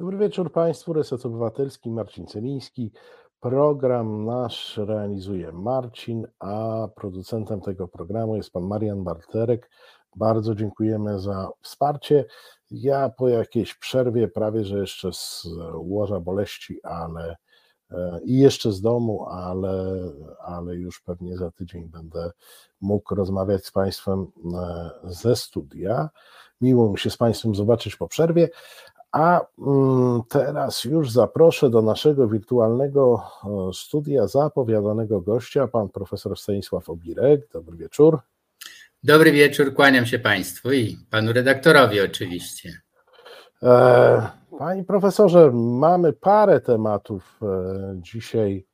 Dobry wieczór Państwu, Reset Obywatelski, Marcin Celiński. Program nasz realizuje Marcin, a producentem tego programu jest pan Marian Barterek. Bardzo dziękujemy za wsparcie. Ja po jakiejś przerwie, prawie że jeszcze z łoża boleści, ale e, i jeszcze z domu, ale, ale już pewnie za tydzień będę mógł rozmawiać z Państwem e, ze studia. Miło mi się z Państwem zobaczyć po przerwie. A mm, teraz już zaproszę do naszego wirtualnego e, studia zapowiadanego gościa, pan profesor Stanisław Obirek. Dobry wieczór. Dobry wieczór, kłaniam się Państwu i panu redaktorowi oczywiście. E, panie profesorze, mamy parę tematów e, dzisiaj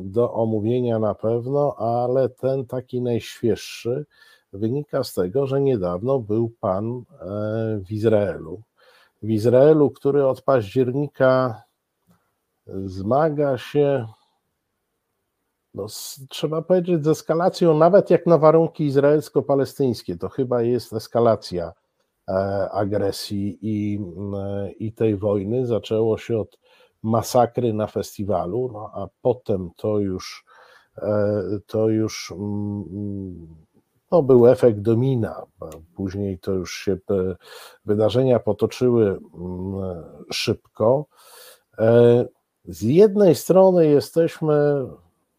do omówienia na pewno, ale ten taki najświeższy wynika z tego, że niedawno był pan w Izraelu w Izraelu, który od października zmaga się, no, z, trzeba powiedzieć, z eskalacją, nawet jak na warunki izraelsko-palestyńskie. To chyba jest eskalacja e, agresji i, e, i tej wojny. Zaczęło się od masakry na festiwalu, no, a potem to już, e, to już mm, no, był efekt domina. Później to już się wydarzenia potoczyły mm, szybko. E, z jednej strony jesteśmy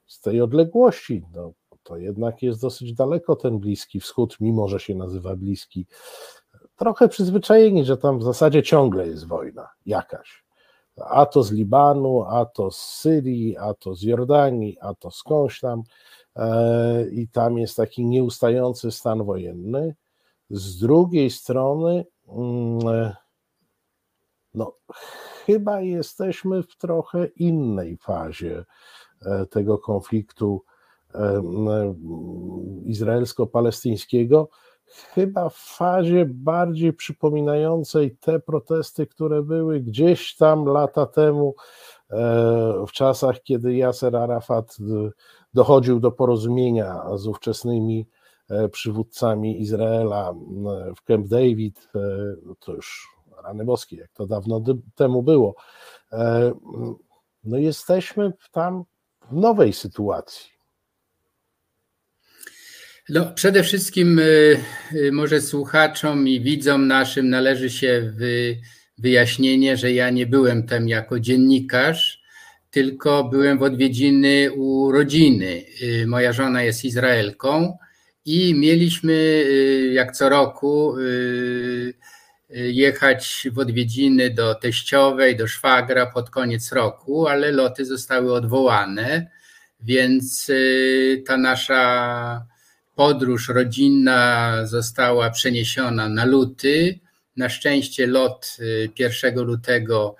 z tej odległości, no, to jednak jest dosyć daleko ten Bliski Wschód, mimo że się nazywa Bliski. Trochę przyzwyczajeni, że tam w zasadzie ciągle jest wojna jakaś. A to z Libanu, a to z Syrii, a to z Jordanii, a to skądś tam. E, i tam jest taki nieustający stan wojenny. Z drugiej strony, mm, e, no, chyba jesteśmy w trochę innej fazie e, tego konfliktu izraelsko-palestyńskiego, chyba w fazie bardziej przypominającej te protesty, które były gdzieś tam lata temu, w czasach, kiedy Yasser Arafat dochodził do porozumienia z ówczesnymi e, przywódcami Izraela w Camp David, e, to już rany boskie, jak to dawno temu było. E, no jesteśmy tam w nowej sytuacji. No, przede wszystkim może słuchaczom i widzom naszym należy się wyjaśnienie, że ja nie byłem tam jako dziennikarz, tylko byłem w odwiedziny u rodziny. Y, moja żona jest Izraelką i mieliśmy y, jak co roku y, jechać w odwiedziny do teściowej, do szwagra pod koniec roku, ale loty zostały odwołane, więc ta nasza podróż rodzinna została przeniesiona na luty. Na szczęście lot 1 lutego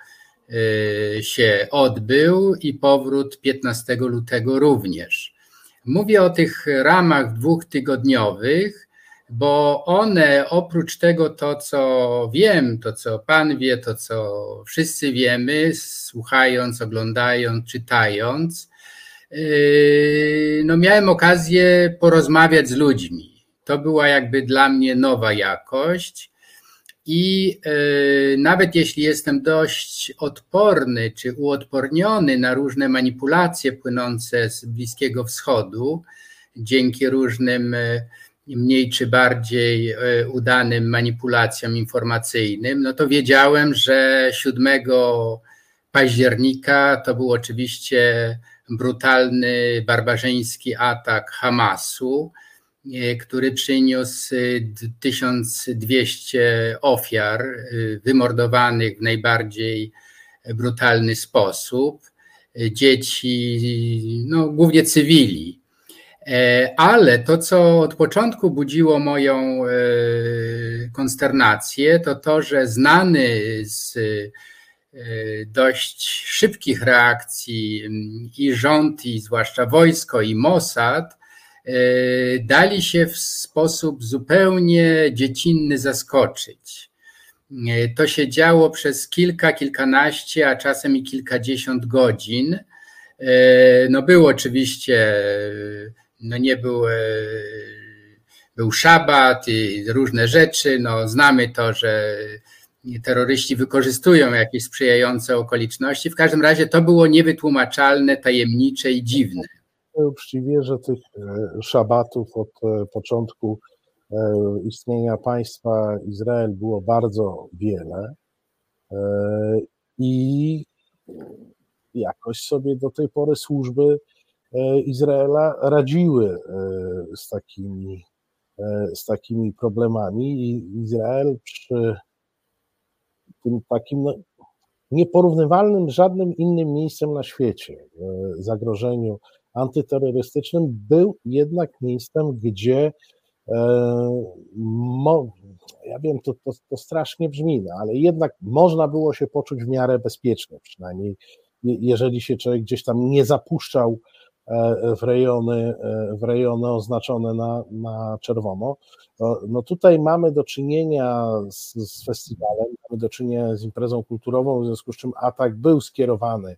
Y, się odbył i powrót 15 lutego również. Mówię o tych ramach dwutygodniowych, bo one oprócz tego, to co wiem, to co Pan wie, to co wszyscy wiemy, słuchając, oglądając, czytając, y, no miałem okazję porozmawiać z ludźmi. To była jakby dla mnie nowa jakość. I e, nawet jeśli jestem dość odporny czy uodporniony na różne manipulacje płynące z Bliskiego Wschodu, dzięki różnym e, mniej czy bardziej e, udanym manipulacjom informacyjnym, no to wiedziałem, że 7 października to był oczywiście brutalny, barbarzyński atak Hamasu który przyniósł 1200 e, ofiar e, wymordowanych w najbardziej brutalny sposób, dzieci, no głównie cywili. Ale to, co od początku budziło moją konsternację, to to, że znany z dość szybkich reakcji i rząd, i zwłaszcza wojsko, i Mossad, E, dali się w sposób zupełnie dziecinny zaskoczyć. E, to się działo przez kilka, kilkanaście, a czasem i kilkadziesiąt godzin. E, no był oczywiście, no nie był, był szabat i różne rzeczy. No znamy to, że terroryści wykorzystują jakieś sprzyjające okoliczności. W każdym razie to było niewytłumaczalne, tajemnicze i dziwne. Uczciwie, że tych szabatów od początku istnienia państwa Izrael było bardzo wiele i jakoś sobie do tej pory służby Izraela radziły z takimi, z takimi problemami i Izrael przy tym takim no, nieporównywalnym żadnym innym miejscem na świecie zagrożeniu antyterrorystycznym był jednak miejscem, gdzie mo, ja wiem, to, to, to strasznie brzmi, no, ale jednak można było się poczuć w miarę bezpiecznie, przynajmniej jeżeli się człowiek gdzieś tam nie zapuszczał e, w rejony, e, w rejony oznaczone na, na czerwono. No tutaj mamy do czynienia z, z festiwalem, mamy do czynienia z imprezą kulturową, w związku z czym atak był skierowany e,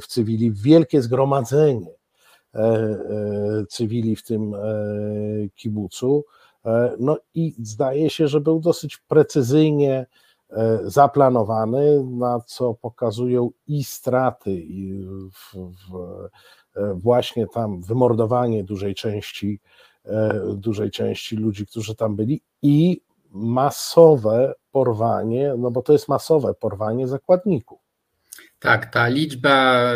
w cywili, wielkie zgromadzenie cywili w tym kibucu. No i zdaje się, że był dosyć precyzyjnie E, zaplanowany, na co pokazują i straty, i w, w, e, właśnie tam wymordowanie dużej części, e, dużej części ludzi, którzy tam byli, i masowe porwanie, no bo to jest masowe porwanie zakładników. Tak, ta liczba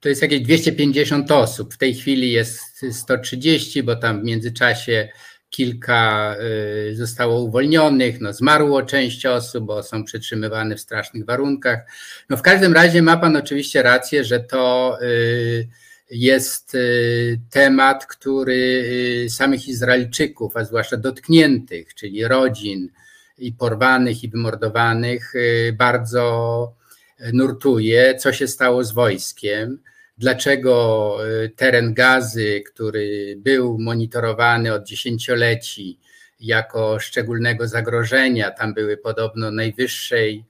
to jest jakieś 250 osób. W tej chwili jest 130, bo tam w międzyczasie kilka y, zostało uwolnionych, no zmarło część osób, bo są przetrzymywane w strasznych warunkach. No w każdym razie ma Pan oczywiście rację, że to y, jest y, temat, który samych Izraelczyków, a zwłaszcza dotkniętych, czyli rodzin i porwanych i wymordowanych, bardzo nurtuje, co się stało z wojskiem dlaczego y, teren gazy, który był monitorowany od dziesięcioleci jako szczególnego zagrożenia, tam były podobno najwyższej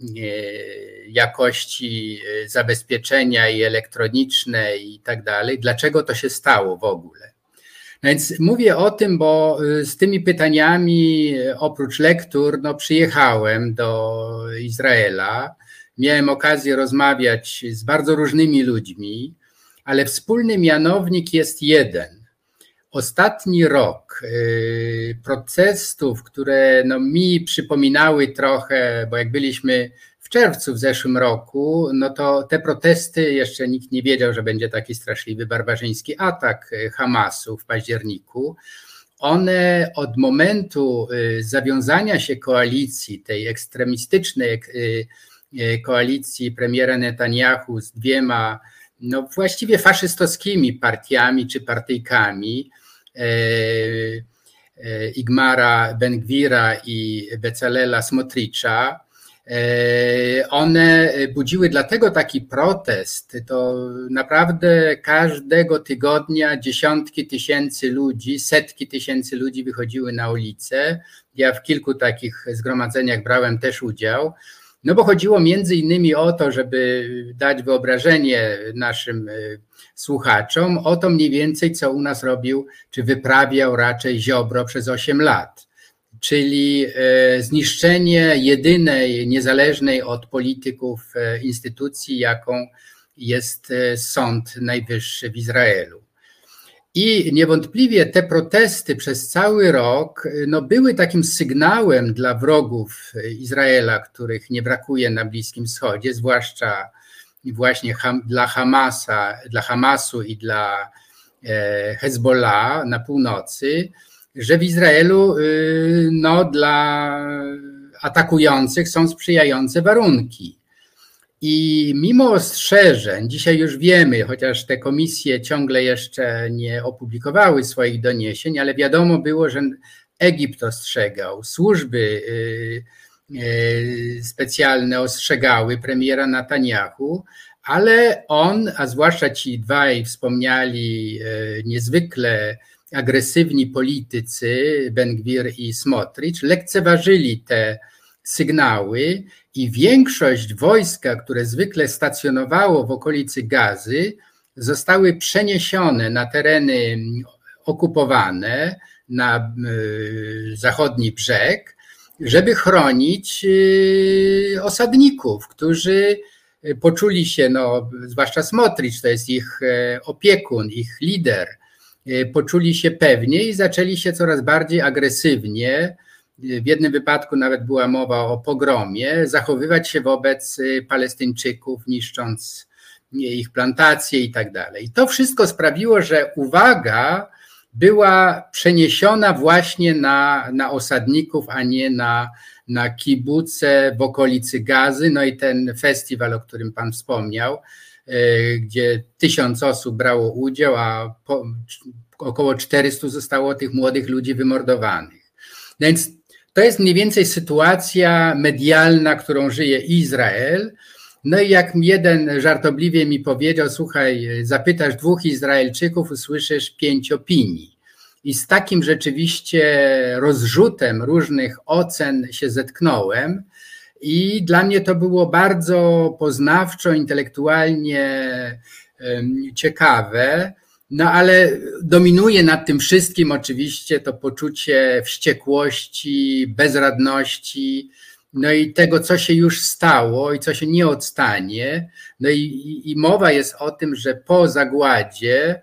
y, jakości y, zabezpieczenia i elektroniczne i tak dalej. Dlaczego to się stało w ogóle? Więc mówię o tym, bo z tymi pytaniami oprócz lektur no, przyjechałem do Izraela miałem okazję rozmawiać z bardzo różnymi ludźmi, ale wspólny mianownik jest jeden. Ostatni rok y, protestów, które no, mi przypominały trochę, bo jak byliśmy w czerwcu w zeszłym roku, no to te protesty, jeszcze nikt nie wiedział, że będzie taki straszliwy barbarzyński atak Hamasu w październiku. One od momentu y, zawiązania się koalicji, tej ekstremistycznej, E, koalicji premiera Netanyahu z dwiema no właściwie faszystowskimi partiami czy partyjkami e, e, Igmara Ben-Gwira i Becalela Smotricza, one budziły dlatego taki protest. To naprawdę każdego tygodnia dziesiątki tysięcy ludzi, setki tysięcy ludzi wychodziły na ulicę. Ja w kilku takich zgromadzeniach brałem też udział. No bo chodziło między innymi o to, żeby dać wyobrażenie naszym y, słuchaczom o to mniej więcej, co u nas robił, czy wyprawiał raczej Ziobro przez 8 lat. Czyli y, zniszczenie jedynej niezależnej od polityków y, instytucji, jaką jest Sąd Najwyższy w Izraelu. I niewątpliwie te protesty przez cały rok no, były takim sygnałem dla wrogów Izraela, których nie brakuje na Bliskim Wschodzie, zwłaszcza właśnie dla Hamasa, dla Hamasu i dla e, Hezbollah na północy, że w Izraelu y, no, dla atakujących są sprzyjające warunki. I mimo ostrzeżeń, dzisiaj już wiemy, chociaż te komisje ciągle jeszcze nie opublikowały swoich doniesień, ale wiadomo było, że Egipt ostrzegał, służby y, y, specjalne ostrzegały premiera Netanyahu, ale on, a zwłaszcza ci dwaj wspomniali niezwykle agresywni politycy, Ben-Gwir i Smotrich, lekceważyli te sygnały i większość wojska, które zwykle stacjonowało w okolicy Gazy, zostały przeniesione na tereny okupowane, na y, zachodni brzeg żeby chronić osadników, którzy poczuli się, no, zwłaszcza Smotricz, to jest ich opiekun, ich lider, poczuli się pewnie i zaczęli się coraz bardziej agresywnie w jednym wypadku nawet była mowa o pogromie, zachowywać się wobec y, Palestyńczyków, niszcząc ich plantacje i tak dalej. To wszystko sprawiło, że uwaga była przeniesiona właśnie na, na osadników, a nie na, na kibuce w okolicy Gazy. No i ten festiwal, o którym Pan wspomniał, gdzie tysiąc osób brało udział, a po, około 400 zostało tych młodych ludzi wymordowanych. Więc to jest mniej więcej sytuacja medialna, którą żyje Izrael. No i jak jeden żartobliwie mi powiedział, słuchaj, zapytasz dwóch Izraelczyków, usłyszysz pięć opinii. I z takim rzeczywiście rozrzutem różnych ocen się zetknąłem. I dla mnie to było bardzo poznawczo, intelektualnie ciekawe. No ale dominuje nad tym wszystkim oczywiście to poczucie wściekłości, bezradności, no i tego, co się już stało i co się nie odstanie. No i, i, mowa jest o tym, że po zagładzie,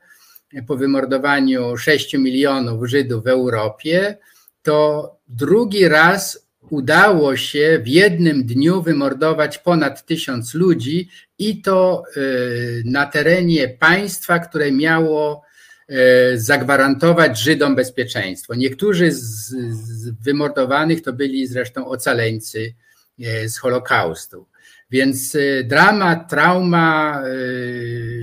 po wymordowaniu 6 milionów Żydów w Europie, to drugi raz udało się w jednym dniu wymordować ponad tysiąc ludzi i to y, na terenie państwa, które miało y, zagwarantować Żydom bezpieczeństwo. Niektórzy z, wymordowanych to byli zresztą ocaleńcy y, z Holokaustu. Więc dramat, trauma,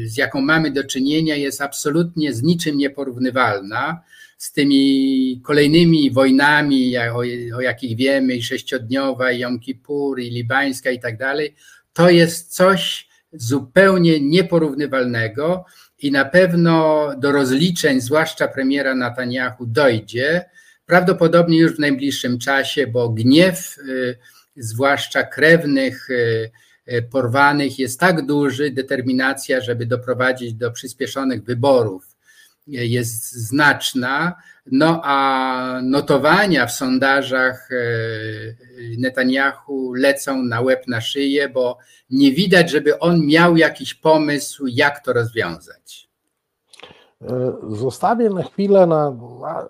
z jaką mamy do czynienia, jest absolutnie z niczym nieporównywalna z tymi kolejnymi wojnami, o, o jakich wiemy, i sześciodniowa, i Jom Kippur, i libańska i tak dalej, to jest coś zupełnie nieporównywalnego i na pewno do rozliczeń, zwłaszcza premiera Netanyahu, dojdzie, prawdopodobnie już w najbliższym czasie, bo gniew, y, zwłaszcza krewnych, y, y, porwanych, jest tak duży, determinacja, żeby doprowadzić do przyspieszonych wyborów jest znaczna, no a notowania w sondażach e, Netanyahu lecą na łeb na szyję, bo nie widać, żeby on miał jakiś pomysł, jak to rozwiązać. E, zostawię na chwilę, na,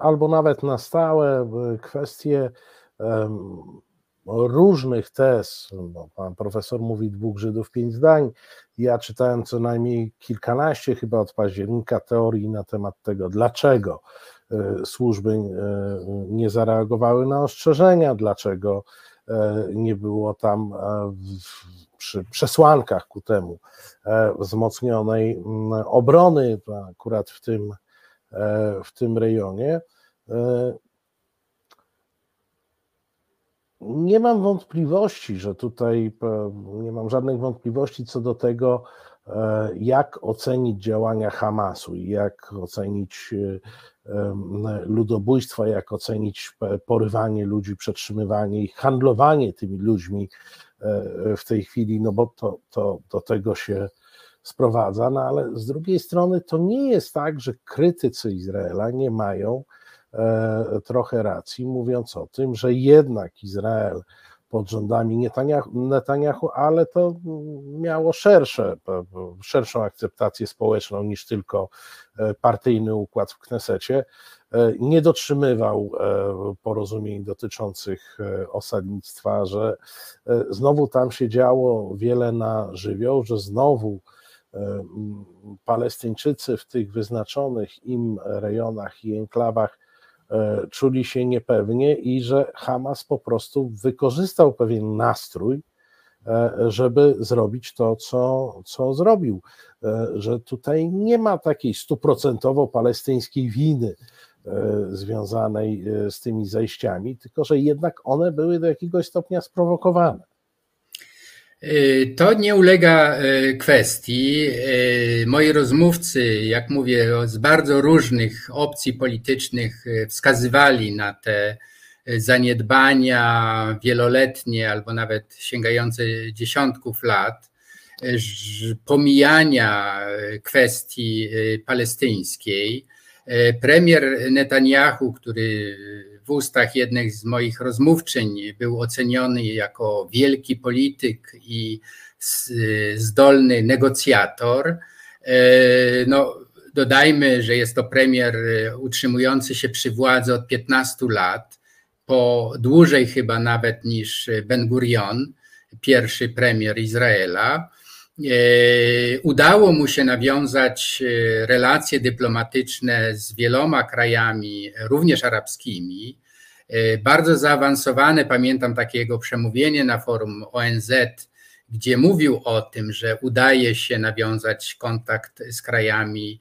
albo nawet na stałe e, kwestie różnych tez. No, pan profesor mówi dwóch Żydów, pięć zdań. Ja czytałem co najmniej kilkanaście chyba od października teorii na temat tego, dlaczego e, służby e, nie zareagowały na ostrzeżenia, dlaczego e, nie było tam przy przesłankach ku temu wzmocnionej obrony akurat w tym, w tym rejonie. Nie mam wątpliwości, że tutaj nie mam żadnych wątpliwości co do tego, e, jak ocenić działania Hamasu jak ocenić e, ludobójstwa, jak ocenić porywanie ludzi, przetrzymywanie ich, handlowanie tymi ludźmi e, w tej chwili, no bo to, to do tego się sprowadza, no ale z drugiej strony to nie jest tak, że krytycy Izraela nie mają E, trochę racji, mówiąc o tym, że jednak Izrael pod rządami Netanyahu, ale to miało szersze, szerszą akceptację społeczną niż tylko e, partyjny układ w Knesecie, e, nie dotrzymywał porozumień dotyczących osadnictwa, że znowu tam się działo wiele na żywioł, że znowu Palestyńczycy w tych wyznaczonych im rejonach i enklawach E, czuli się niepewnie i że Hamas po prostu wykorzystał pewien nastrój, e, żeby zrobić to, co, co zrobił. E, że tutaj nie ma takiej stuprocentowo palestyńskiej winy związanej z tymi zajściami, tylko że jednak one były do jakiegoś stopnia sprowokowane. Y, to nie ulega y, kwestii. Y, moi rozmówcy, jak mówię, z bardzo różnych opcji politycznych wskazywali na te zaniedbania wieloletnie albo nawet sięgające dziesiątków lat, pomijania kwestii palestyńskiej. Premier Netanyahu, który w ustach jednych z moich rozmówczyń był oceniony jako wielki polityk i zdolny negocjator. No, dodajmy, że jest to premier utrzymujący się przy władzy od 15 lat, po dłużej chyba nawet niż Ben Gurion, pierwszy premier Izraela. E, udało mu się nawiązać e, relacje dyplomatyczne z wieloma krajami, również arabskimi. E, bardzo zaawansowane, pamiętam takie jego przemówienie na forum ONZ, gdzie mówił o tym, że udaje się nawiązać kontakt z krajami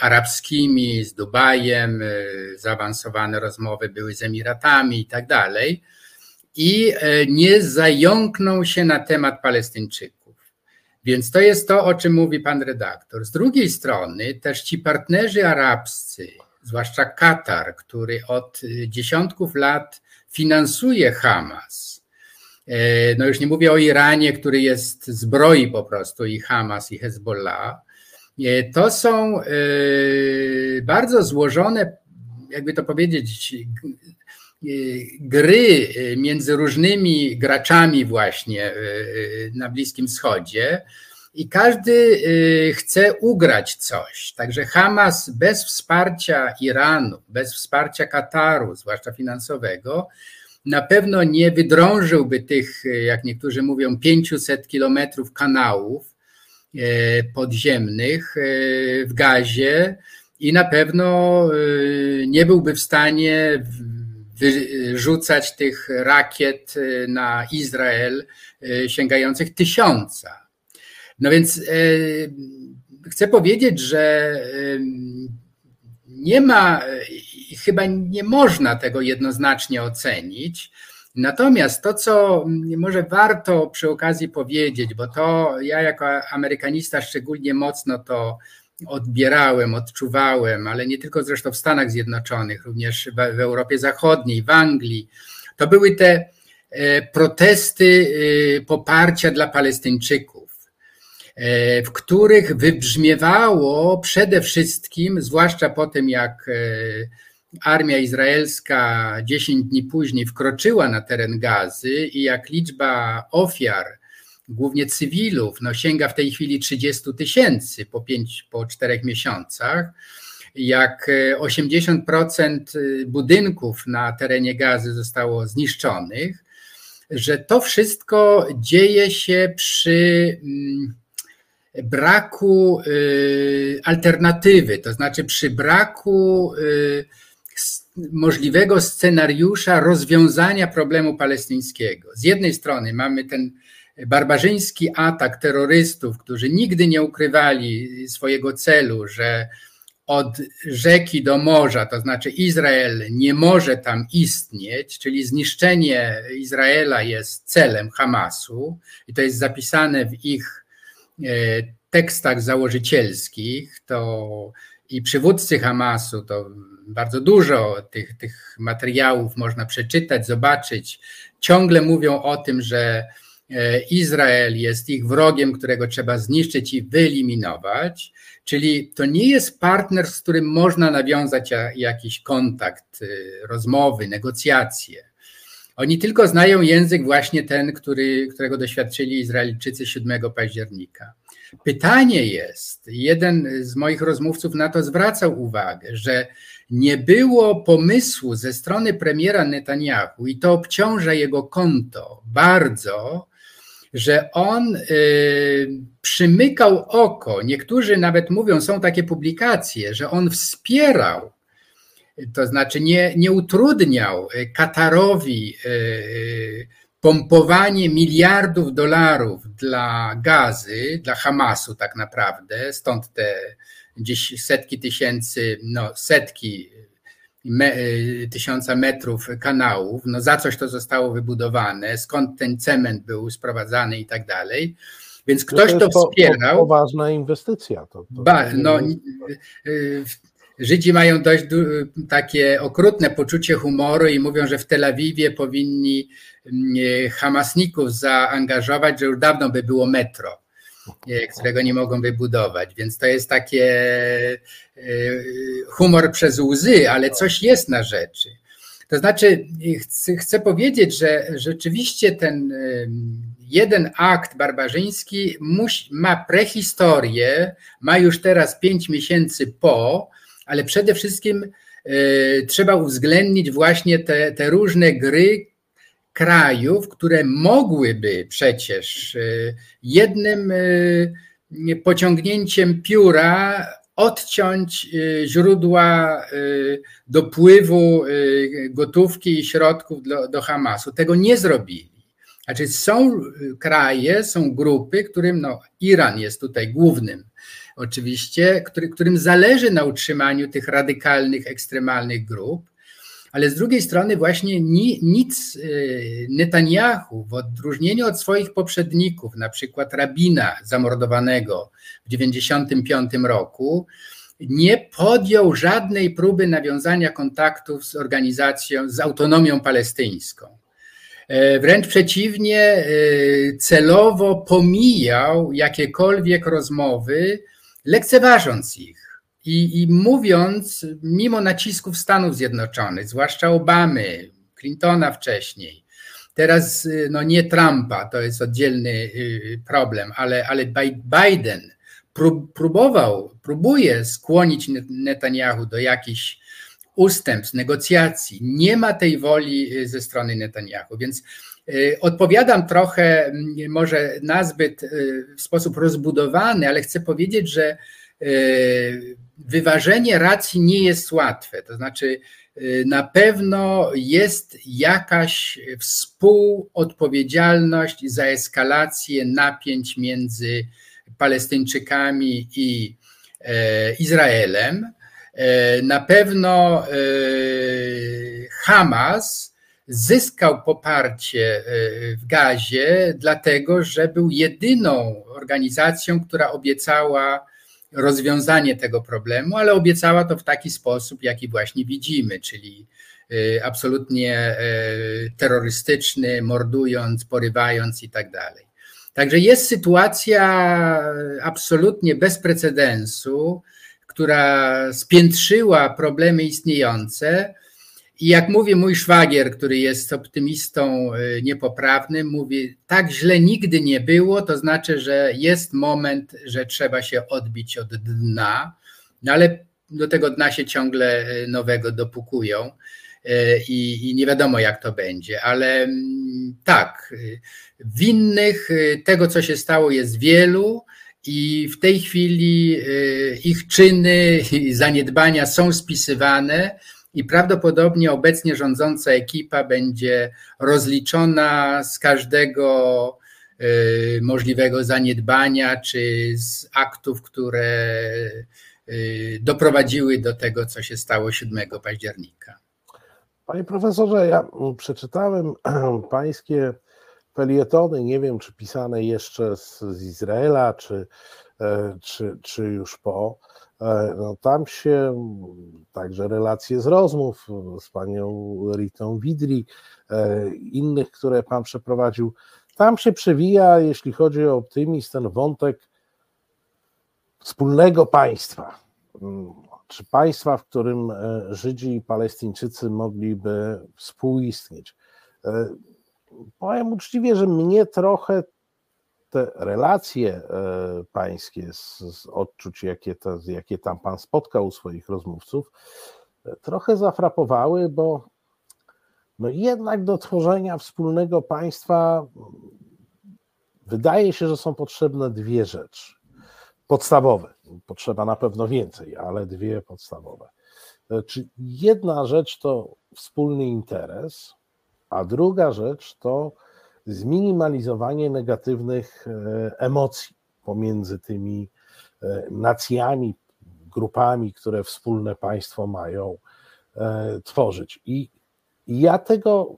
arabskimi, z Dubajem, zaawansowane rozmowy były z Emiratami i tak dalej. I nie zająknął się na temat Palestyńczyków. Więc to jest to, o czym mówi pan redaktor. Z drugiej strony też ci partnerzy arabscy, zwłaszcza Katar, który od dziesiątków lat finansuje Hamas. E, no już nie mówię o Iranie, który jest zbroi po prostu i Hamas i Hezbollah. E, to są e, bardzo złożone, jakby to powiedzieć, gry y, między różnymi graczami właśnie y, y, na Bliskim Wschodzie i każdy chce ugrać coś. Także Hamas bez wsparcia Iranu, bez wsparcia Kataru, zwłaszcza finansowego, na pewno nie wydrążyłby tych, jak niektórzy mówią, 500 kilometrów kanałów podziemnych w gazie i na pewno nie byłby w stanie wyrzucać tych rakiet y, na Izrael y, sięgających tysiąca. No więc y, chcę powiedzieć, że nie ma, chyba nie można tego jednoznacznie ocenić. Natomiast to, co może warto przy okazji powiedzieć, bo to ja jako amerykanista szczególnie mocno to odbierałem, odczuwałem, ale nie tylko zresztą w Stanach Zjednoczonych, również w, Europie Zachodniej, w Anglii, to były te e, protesty e, poparcia dla Palestyńczyków, e, w których wybrzmiewało przede wszystkim, zwłaszcza po tym, jak armia izraelska 10 dni później wkroczyła na teren Gazy i jak liczba ofiar głównie cywilów, no sięga w tej chwili 30 tysięcy po, pięć, po czterech miesiącach. Jak 80% e, budynków na terenie gazy zostało zniszczonych, że to wszystko dzieje się przy mm, braku e, alternatywy, to znaczy przy braku e, możliwego scenariusza rozwiązania problemu palestyńskiego. Z jednej strony mamy ten barbarzyński atak terrorystów, którzy nigdy nie ukrywali swojego celu, że od rzeki do morza, to znaczy Izrael nie może tam istnieć, czyli zniszczenie Izraela jest celem Hamasu i to jest zapisane w ich e, tekstach założycielskich, to i przywódcy Hamasu, to bardzo dużo tych, tych materiałów można przeczytać, zobaczyć, ciągle mówią o tym, że Izrael jest ich wrogiem, którego trzeba zniszczyć i wyeliminować. Czyli to nie jest partner, z którym można nawiązać jakiś kontakt, y, rozmowy, negocjacje. Oni tylko znają język właśnie ten, który, którego doświadczyli Izraelczycy 7 października. Pytanie jest, jeden z moich rozmówców na to zwracał uwagę, że nie było pomysłu ze strony premiera Netanyahu i to obciąża jego konto bardzo, że on y, przymykał oko. Niektórzy nawet mówią, są takie publikacje, że on wspierał, to znaczy nie, nie utrudniał Katarowi y, pompowanie miliardów dolarów dla gazy, dla Hamasu tak naprawdę, stąd te gdzieś setki tysięcy, no setki me, y, tysiąca metrów kanałów, no za coś to zostało wybudowane, skąd ten cement był sprowadzany i tak dalej. Więc no ktoś to, to wspierał. To poważna inwestycja. To, to ba, no, y, Żydzi mają dość takie okrutne poczucie humoru i mówią, że w Tel Awiwie powinni Hamasników zaangażować, że już dawno by było metro którego nie mogą wybudować. Więc to jest takie e, humor przez łzy, ale coś jest na rzeczy. To znaczy, chcę, powiedzieć, że rzeczywiście ten jeden akt barbarzyński ma prehistorię, ma już teraz pięć miesięcy po, ale przede wszystkim y, trzeba uwzględnić właśnie te, te różne gry krajów, które mogłyby przecież y, jednym y, pociągnięciem pióra odciąć źródła dopływu gotówki i środków do, do Hamasu. Tego nie zrobili. Znaczy są kraje, są grupy, którym no, Iran jest tutaj głównym oczywiście, który, którym zależy na utrzymaniu tych radykalnych, ekstremalnych grup, ale z drugiej strony właśnie ni, nic y, Netanyahu w odróżnieniu od swoich poprzedników, na przykład rabina zamordowanego w 1995 roku, nie podjął żadnej próby nawiązania kontaktów z organizacją, z autonomią palestyńską. E, wręcz przeciwnie, e, celowo pomijał jakiekolwiek rozmowy, lekceważąc ich i, i mówiąc, mimo nacisków Stanów Zjednoczonych, zwłaszcza Obamy, Clintona wcześniej, teraz no nie Trumpa, to jest oddzielny y, problem, ale, ale Biden próbował, próbuje skłonić Netanyahu do jakichś ustępstw, negocjacji. Nie ma tej woli y, ze strony Netanyahu, więc y, odpowiadam trochę, mm, może nazbyt y, w sposób rozbudowany, ale chcę powiedzieć, że wyważenie racji nie jest łatwe. To znaczy, na pewno jest jakaś współodpowiedzialność za eskalację napięć między Palestyńczykami i e, Izraelem. E, na pewno e, Hamas zyskał poparcie w Gazie, dlatego że był jedyną organizacją, która obiecała rozwiązanie tego problemu, ale obiecała to w taki sposób, jaki właśnie widzimy, czyli absolutnie terrorystyczny, mordując, porywając i tak dalej. Także jest sytuacja absolutnie bez precedensu która spiętrzyła problemy istniejące. I jak mówi mój szwagier, który jest optymistą y, niepoprawnym, mówi: Tak źle nigdy nie było, to znaczy, że jest moment, że trzeba się odbić od dna, no ale do tego dna się ciągle y, nowego dopukują y, i, i nie wiadomo, jak to będzie. Ale mm, tak, winnych tego, co się stało, jest wielu i w tej chwili ich czyny i zaniedbania są spisywane i prawdopodobnie obecnie rządząca ekipa będzie rozliczona z każdego y, możliwego zaniedbania czy z aktów, które y, doprowadziły do tego, co się stało 7 października. Panie profesorze, ja przeczytałem pańskie felietony, nie wiem czy pisane jeszcze z, Izraela, czy, e, czy, czy już po, no tam się także relacje z rozmów z panią Ritą Widri, e, innych, które pan przeprowadził, tam się przewija, jeśli chodzi o optymizm, ten wątek wspólnego państwa. Mm, czy państwa, w którym Żydzi i Palestyńczycy mogliby współistnieć powiem uczciwie, że mnie trochę te relacje e, pańskie z, z odczuć, jakie, jakie tam pan spotkał u swoich rozmówców, e, trochę zafrapowały, bo no jednak do tworzenia wspólnego państwa wydaje się, że są potrzebne dwie rzeczy podstawowe. Potrzeba na pewno więcej, ale dwie podstawowe. E, czy jedna rzecz to wspólny interes, a druga rzecz to zminimalizowanie negatywnych e, emocji pomiędzy tymi e, nacjami, grupami, które wspólne państwo mają e, tworzyć. I ja tego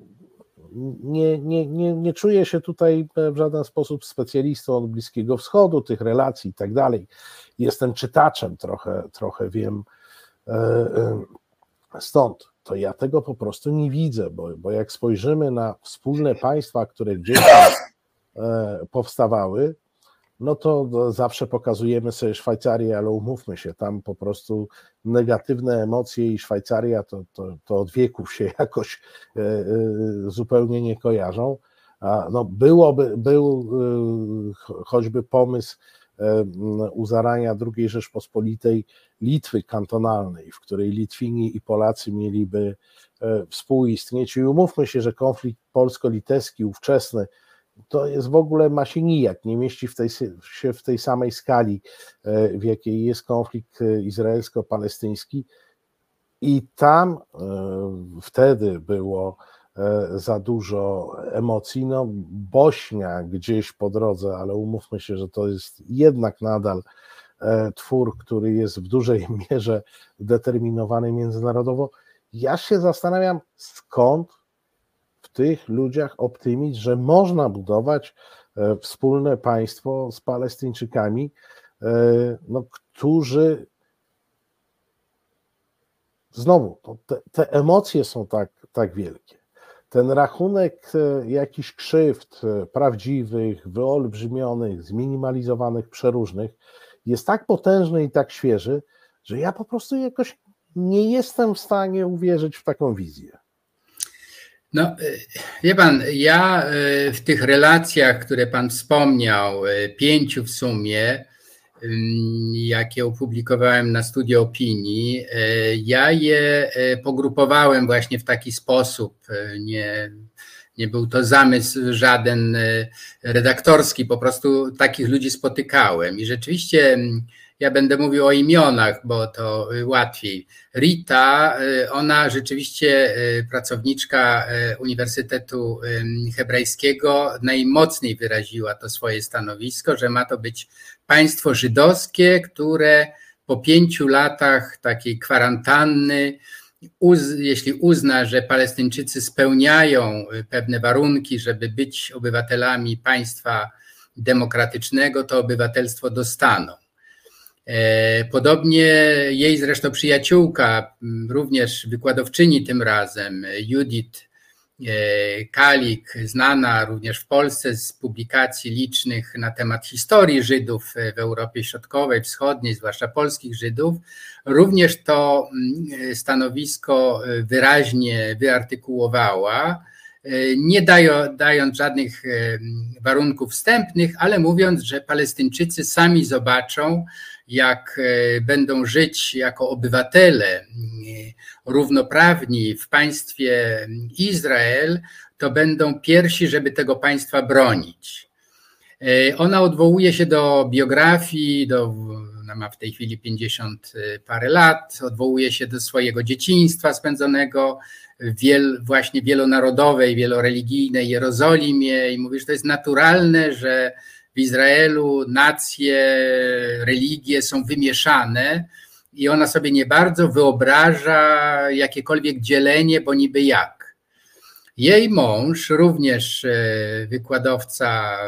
nie, nie, nie, nie czuję się tutaj w żaden sposób specjalistą od Bliskiego Wschodu, tych relacji i tak dalej. Jestem czytaczem, trochę, trochę wiem stąd to ja tego po prostu nie widzę, bo, bo jak spojrzymy na wspólne państwa, które gdzieś e, powstawały, no to zawsze pokazujemy sobie Szwajcarię, ale umówmy się, tam po prostu negatywne emocje i Szwajcaria to, to, to od wieków się jakoś e, e, zupełnie nie kojarzą. No, byłoby, był choćby pomysł u zarania II Rzeczpospolitej Litwy kantonalnej, w której Litwini i Polacy mieliby współistnieć. I umówmy się, że konflikt polsko-litewski ówczesny to jest w ogóle ma się nijak, nie mieści w tej, się w tej samej skali, e, w jakiej jest konflikt e, izraelsko-palestyński. I tam e, wtedy było za dużo emocji. No, Bośnia gdzieś po drodze, ale umówmy się, że to jest jednak nadal twór, który jest w dużej mierze determinowany międzynarodowo. Ja się zastanawiam, skąd tych ludziach optymizm, że można budować e, wspólne państwo z Palestyńczykami, e, no, którzy znowu, te, te emocje są tak, tak wielkie. Ten rachunek e, jakichś krzywd prawdziwych, wyolbrzymionych, zminimalizowanych, przeróżnych jest tak potężny i tak świeży, że ja po prostu jakoś nie jestem w stanie uwierzyć w taką wizję. No, e, wie pan, ja e, w tych relacjach, które pan wspomniał, e, pięciu w sumie, jakie opublikowałem na studio opinii, ja je pogrupowałem właśnie w taki sposób. Nie, nie był to zamysł żaden redaktorski, po prostu takich ludzi spotykałem. I rzeczywiście ja będę mówił o imionach, bo to łatwiej. Rita, ona rzeczywiście pracowniczka Uniwersytetu Hebrajskiego, najmocniej wyraziła to swoje stanowisko, że ma to być państwo żydowskie, które po pięciu latach takiej kwarantanny, uz, jeśli uzna, że Palestyńczycy spełniają pewne warunki, żeby być obywatelami państwa demokratycznego, to obywatelstwo dostaną. E, podobnie jej zresztą przyjaciółka, również wykładowczyni tym razem, Judith Kalik, znana również w Polsce z publikacji licznych na temat historii Żydów w Europie Środkowej, Wschodniej, zwłaszcza polskich Żydów, również to stanowisko wyraźnie wyartykułowała, e, nie dając żadnych warunków wstępnych, ale mówiąc, że Palestyńczycy sami zobaczą, jak e, będą żyć jako obywatele e, równoprawni w państwie Izrael, to będą pierwsi, żeby tego państwa bronić. E, ona odwołuje się do biografii, do, ona ma w tej chwili 50 parę lat, odwołuje się do swojego dzieciństwa spędzonego w wiel, właśnie wielonarodowej, wieloreligijnej Jerozolimie i mówi, że to jest naturalne, że w Izraelu nacje, religie są wymieszane i ona sobie nie bardzo wyobraża jakiekolwiek dzielenie, bo niby jak. Jej mąż, również e, wykładowca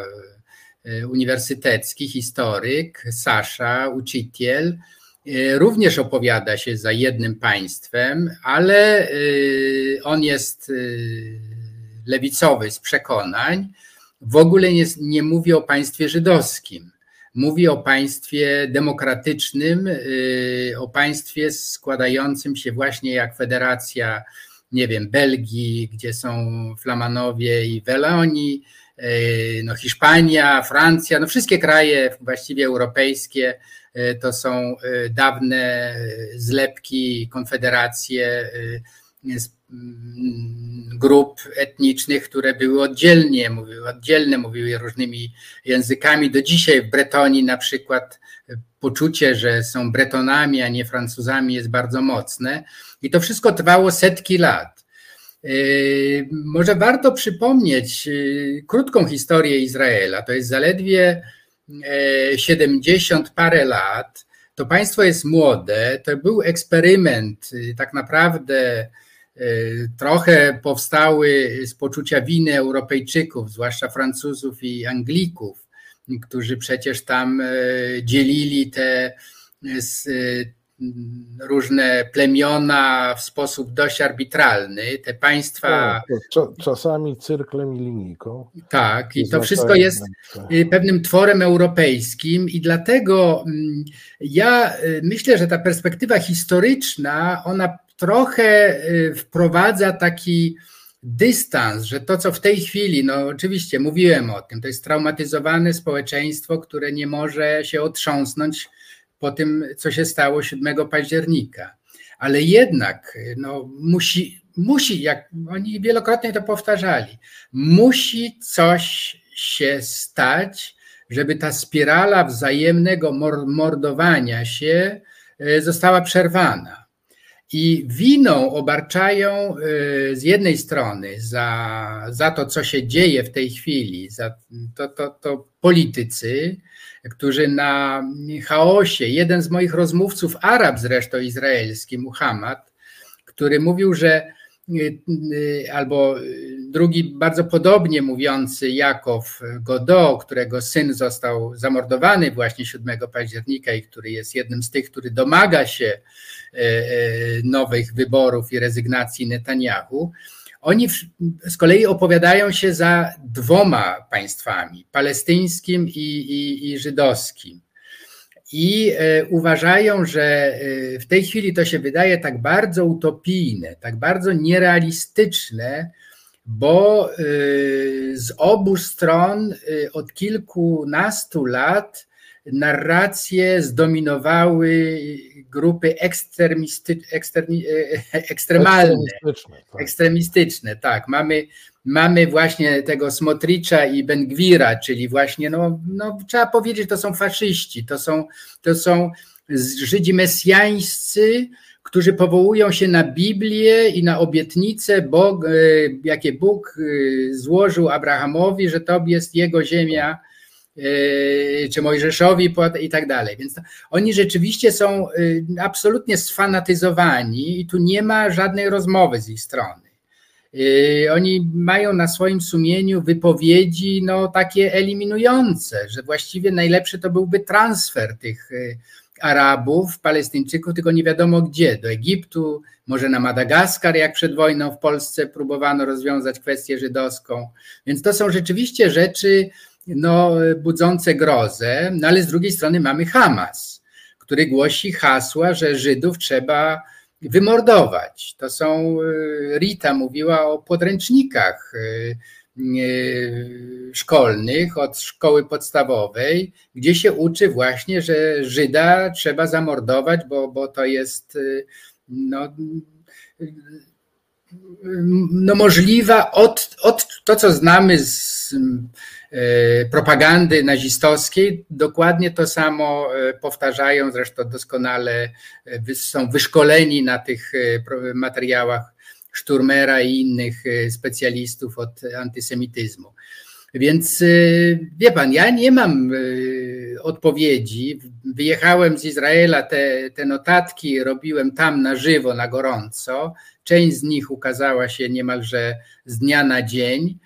e, uniwersytecki, historyk, Sasza, uczyciel, e, również opowiada się za jednym państwem, ale on jest lewicowy z przekonań w ogóle nie, nie mówi o państwie żydowskim. Mówi o państwie demokratycznym, y, o państwie składającym się właśnie jak federacja, nie wiem, Belgii, gdzie są Flamanowie i Weloni, y, no Hiszpania, Francja, no wszystkie kraje właściwie europejskie y, to są dawne zlepki, konfederacje grup etnicznych, które były oddzielnie, mówiły oddzielne, mówiły różnymi językami. Do dzisiaj w Bretonii na przykład poczucie, że są Bretonami, a nie Francuzami jest bardzo mocne i to wszystko trwało setki lat. Yy, może warto przypomnieć yy, krótką historię Izraela. To jest zaledwie 70 yy, parę lat. To państwo jest młode. To był eksperyment tak naprawdę trochę powstały z poczucia winy Europejczyków, zwłaszcza Francuzów i Anglików, którzy przecież tam e, dzielili te różne plemiona w sposób dość arbitralny. Te państwa. Tak, czasami cyrklem i linijką. Tak, i to wszystko jest y, pewnym tworem europejskim, i dlatego mm, ja myślę, że ta perspektywa historyczna, ona trochę wprowadza taki dystans, że to, co w tej chwili, no oczywiście mówiłem o tym, to jest traumatyzowane społeczeństwo, które nie może się otrząsnąć po tym, co się stało 7 października. Ale jednak no, musi, musi, jak oni wielokrotnie to powtarzali, musi coś się stać, żeby ta spirala wzajemnego mordowania się e, została przerwana. I winą obarczają y, z jednej strony za, za to, co się dzieje w tej chwili, za to, to, to politycy, którzy na chaosie, jeden z moich rozmówców, Arab zresztą izraelski, Muhammad, który mówił, że albo drugi bardzo podobnie mówiący Jakow Godo, którego syn został zamordowany właśnie 7 października i który jest jednym z tych, który domaga się nowych wyborów i rezygnacji Netanyahu. Oni z kolei opowiadają się za dwoma państwami, palestyńskim i, i, i żydowskim. I e, uważają, że w tej chwili to się wydaje tak bardzo utopijne, tak bardzo nierealistyczne, bo z obu stron od kilkunastu lat narracje zdominowały grupy ekstremisty, eksterni, e, ekstremalne, ekstremistyczne tak. ekstremistyczne, tak. Mamy, mamy właśnie tego Smotricza i Bengwira, czyli właśnie, no, no, trzeba powiedzieć, to są faszyści, to są, to są Żydzi mesjańscy, którzy powołują się na Biblię i na obietnice, Bog, e, jakie Bóg e, złożył Abrahamowi, że to jest jego ziemia czy Mojżeszowi i tak dalej. Więc oni rzeczywiście są yy, absolutnie sfanatyzowani i tu nie ma żadnej rozmowy z ich strony. Yy, oni mają na swoim sumieniu wypowiedzi no, takie eliminujące, że właściwie najlepszy to byłby transfer tych Arabów, Palestyńczyków, tylko nie wiadomo gdzie, do Egiptu, może na Madagaskar, jak przed wojną w Polsce próbowano rozwiązać kwestię żydowską. Więc to są rzeczywiście rzeczy, no, budzące grozę, no ale z drugiej strony mamy Hamas, który głosi hasła, że Żydów trzeba wymordować. To są, y, Rita mówiła o podręcznikach y, y, szkolnych od szkoły podstawowej, gdzie się uczy właśnie, że Żyda trzeba zamordować, bo, bo to jest no, no możliwa od, od to, co znamy z E, propagandy nazistowskiej. Dokładnie to samo e, powtarzają, zresztą doskonale e, są wyszkoleni na tych materiałach Szturmera i innych specjalistów od antysemityzmu. Więc wie pan, ja nie mam odpowiedzi. Wyjechałem z Izraela, te, te notatki robiłem tam na żywo, na gorąco. Część z nich ukazała się niemalże z dnia na dzień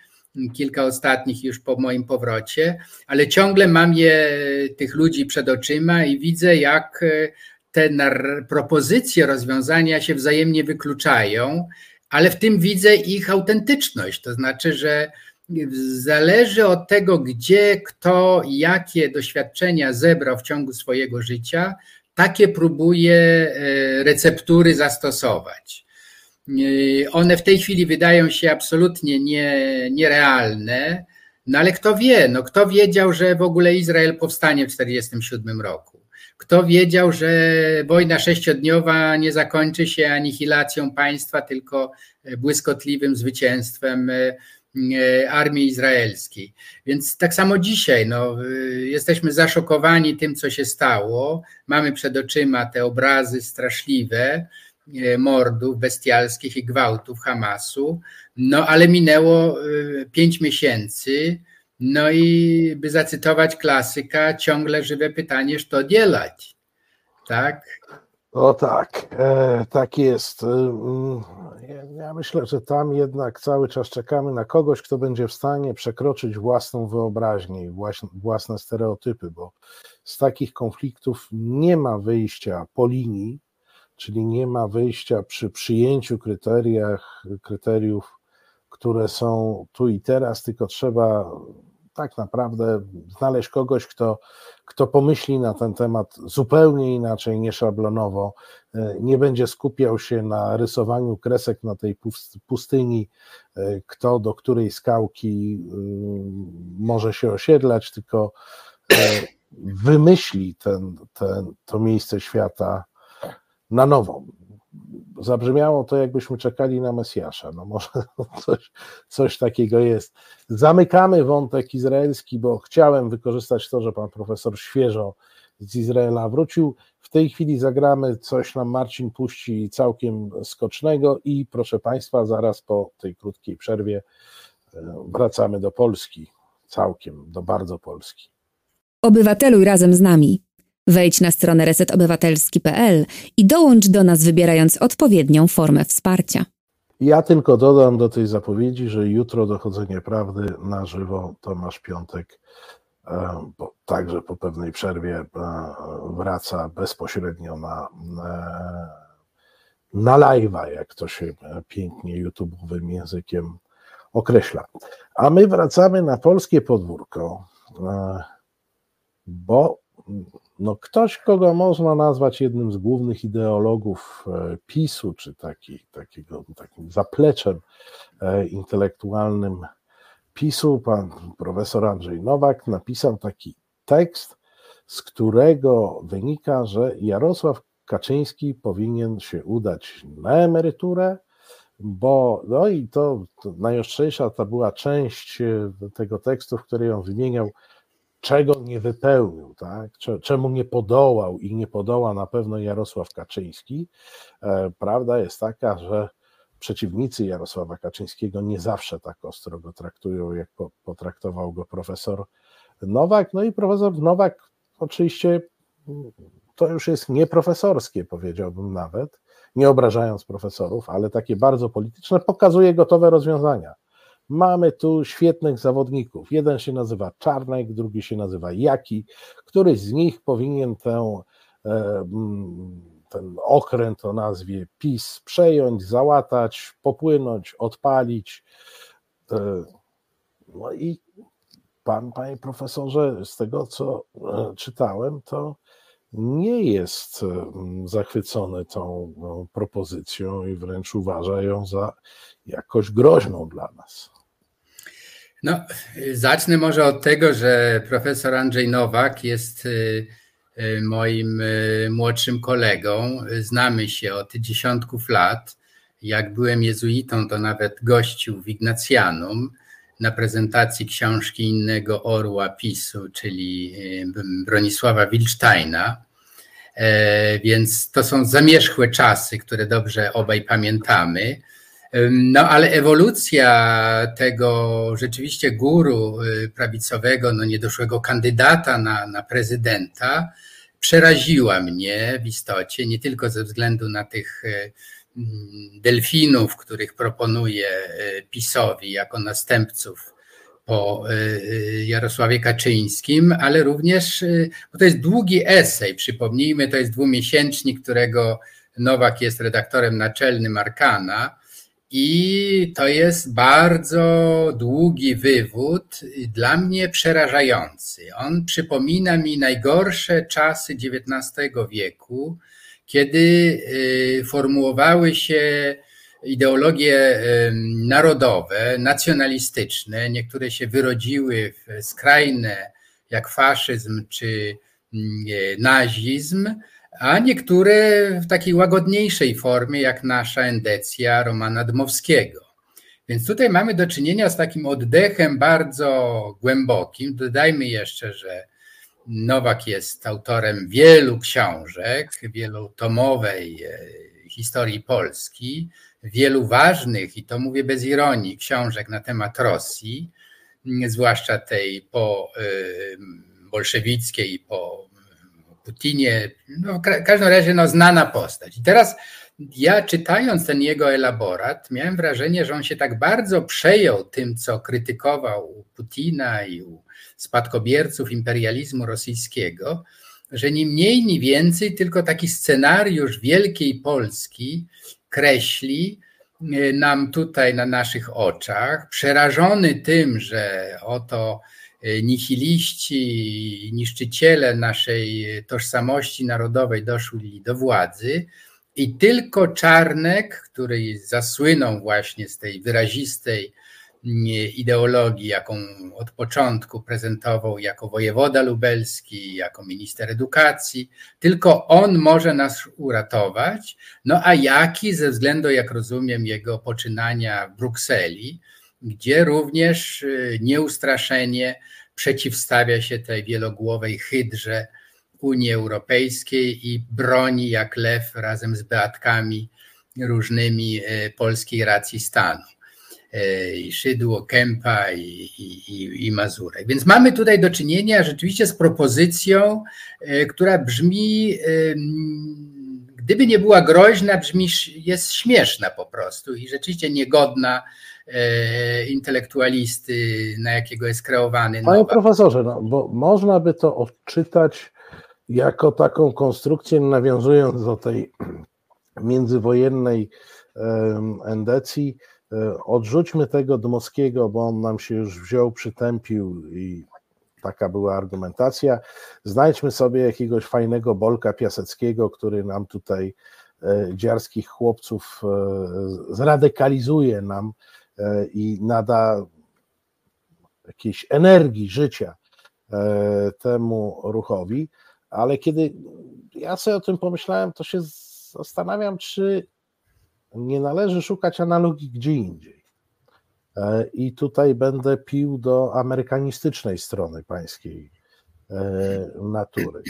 kilka ostatnich już po moim powrocie, ale ciągle mam je, tych ludzi przed oczyma i widzę, jak e, te propozycje rozwiązania się wzajemnie wykluczają, ale w tym widzę ich autentyczność. To znaczy, że zależy od tego, gdzie kto, jakie doświadczenia zebrał w ciągu swojego życia, takie próbuje e, receptury zastosować. One w tej chwili wydają się absolutnie nie, nierealne, no ale kto wie, no kto wiedział, że w ogóle Izrael powstanie w 1947 roku? Kto wiedział, że wojna sześciodniowa nie zakończy się anihilacją państwa, tylko błyskotliwym zwycięstwem e, e, armii izraelskiej. Więc tak samo dzisiaj no, e, jesteśmy zaszokowani tym, co się stało. Mamy przed oczyma te obrazy straszliwe E, mordów bestialskich i gwałtów Hamasu, no ale minęło e, pięć miesięcy, no i by zacytować klasyka, ciągle żywe pytanie, co dzielać, tak? O tak, e, tak jest. E, mm, ja myślę, że tam jednak cały czas czekamy na kogoś, kto będzie w stanie przekroczyć własną wyobraźnię i własne stereotypy, bo z takich konfliktów nie ma wyjścia po linii, czyli nie ma wyjścia przy przyjęciu kryteriach, kryteriów, które są tu i teraz, tylko trzeba tak naprawdę znaleźć kogoś, kto, kto pomyśli na ten temat zupełnie inaczej, nieszablonowo, nie będzie skupiał się na rysowaniu kresek na tej pustyni, kto do której skałki może się osiedlać, tylko wymyśli ten, ten, to miejsce świata na nowo. Zabrzmiało to, jakbyśmy czekali na Mesjasza. No może coś, coś takiego jest. Zamykamy wątek izraelski, bo chciałem wykorzystać to, że pan profesor świeżo z Izraela wrócił. W tej chwili zagramy coś nam Marcin puści całkiem skocznego i proszę Państwa, zaraz po tej krótkiej przerwie e, wracamy do Polski. Całkiem, do bardzo Polski. Obywateluj razem z nami. Wejdź na stronę resetobywatelski.pl i dołącz do nas wybierając odpowiednią formę wsparcia. Ja tylko dodam do tej zapowiedzi, że jutro dochodzenie prawdy na żywo Tomasz Piątek e, bo także po pewnej przerwie e, wraca bezpośrednio na, e, na live'a, jak to się pięknie YouTube'owym językiem określa. A my wracamy na polskie podwórko, bo no ktoś, kogo można nazwać jednym z głównych ideologów e, PiSu, czy taki, takiego, takim zapleczem e, intelektualnym PiSu, pan profesor Andrzej Nowak napisał taki tekst, z którego wynika, że Jarosław Kaczyński powinien się udać na emeryturę, bo no i to, to najostrzejsza to była część e, tego tekstu, w której on wymieniał czego nie wypełnił, tak? czemu nie podołał i nie podoła na pewno Jarosław Kaczyński. E, prawda jest taka, że przeciwnicy Jarosława Kaczyńskiego nie zawsze tak ostro go traktują, jak potraktował go profesor Nowak. No i profesor Nowak oczywiście to już jest nieprofesorskie, powiedziałbym nawet, nie obrażając profesorów, ale takie bardzo polityczne, pokazuje gotowe rozwiązania. Mamy tu świetnych zawodników. Jeden się nazywa Czarnek, drugi się nazywa Jaki. Któryś z nich powinien tę, e, mm, ten okręt o nazwie PiS przejąć, załatać, popłynąć, odpalić. E, no i pan, panie profesorze, z tego co e, czytałem, to nie jest zachwycony tą no, propozycją i wręcz uważa ją za jakoś groźną dla nas. No, zacznę może od tego, że profesor Andrzej Nowak jest y, y, moim y, młodszym kolegą. Znamy się od dziesiątków lat. Jak byłem jezuitą, to nawet gościł w Ignacjanum na prezentacji książki innego orła PiSu, czyli Bronisława Wilcztajna. E, więc to są zamierzchłe czasy, które dobrze obaj pamiętamy. No ale ewolucja tego rzeczywiście guru y, prawicowego, no niedoszłego kandydata na, na prezydenta przeraziła mnie w istocie, nie tylko ze względu na tych y, mm, delfinów, których proponuje y, PiSowi jako następców po Jarosławie Kaczyńskim, ale również, bo to jest długi esej, przypomnijmy, to jest dwumiesięcznik, którego Nowak jest redaktorem naczelnym Arkana, i to jest bardzo długi wywód, dla mnie przerażający. On przypomina mi najgorsze czasy XIX wieku, kiedy y, formułowały się ideologie narodowe, nacjonalistyczne. Niektóre się wyrodziły w skrajne, jak faszyzm czy nazizm a niektóre w takiej łagodniejszej formie, jak nasza endecja Romana Dmowskiego. Więc tutaj mamy do czynienia z takim oddechem bardzo głębokim. Dodajmy jeszcze, że Nowak jest autorem wielu książek, wielotomowej e, historii Polski, wielu ważnych, i to mówię bez ironii, książek na temat Rosji, zwłaszcza tej po e, bolszewickiej i po Putinie, no, w każdym razie no, znana postać. I teraz ja czytając ten jego elaborat, miałem wrażenie, że on się tak bardzo przejął tym, co krytykował u Putina i u spadkobierców imperializmu rosyjskiego, że ni mniej, ni więcej, tylko taki scenariusz Wielkiej Polski kreśli e, nam tutaj na naszych oczach, przerażony tym, że oto nihiliści, niszczyciele naszej tożsamości narodowej doszli do władzy i tylko Czarnek, który zasłynął właśnie z tej wyrazistej ideologii, jaką od początku prezentował jako wojewoda lubelski, jako minister edukacji. Tylko on może nas uratować. No a jaki ze względu, jak rozumiem, jego poczynania w Brukseli, gdzie również y, nieustraszenie przeciwstawia się tej wielogłowej hydrze Unii Europejskiej i broni jak lew razem z beatkami różnymi y, polskiej racji stanu. E, i Szydło, Kępa i, i, i Mazurek. Więc mamy tutaj do czynienia rzeczywiście z propozycją, która brzmi, gdyby nie była groźna, brzmi, jest śmieszna po prostu i rzeczywiście niegodna intelektualisty, na jakiego jest kreowany. Panie nowa. profesorze, no, bo można by to odczytać jako taką konstrukcję, nawiązując do tej międzywojennej endecji, E, odrzućmy tego Dmowskiego, bo on nam się już wziął, przytępił i taka była argumentacja. Znajdźmy sobie jakiegoś fajnego Bolka Piaseckiego, który nam tutaj e, dziarskich chłopców e, zradykalizuje nam i nada jakiejś energii życia temu ruchowi, ale kiedy ja sobie o tym pomyślałem, to się zastanawiam, czy nie należy szukać analogii gdzie indziej. E, I tutaj będę pił do amerykanistycznej strony pańskiej e, natury.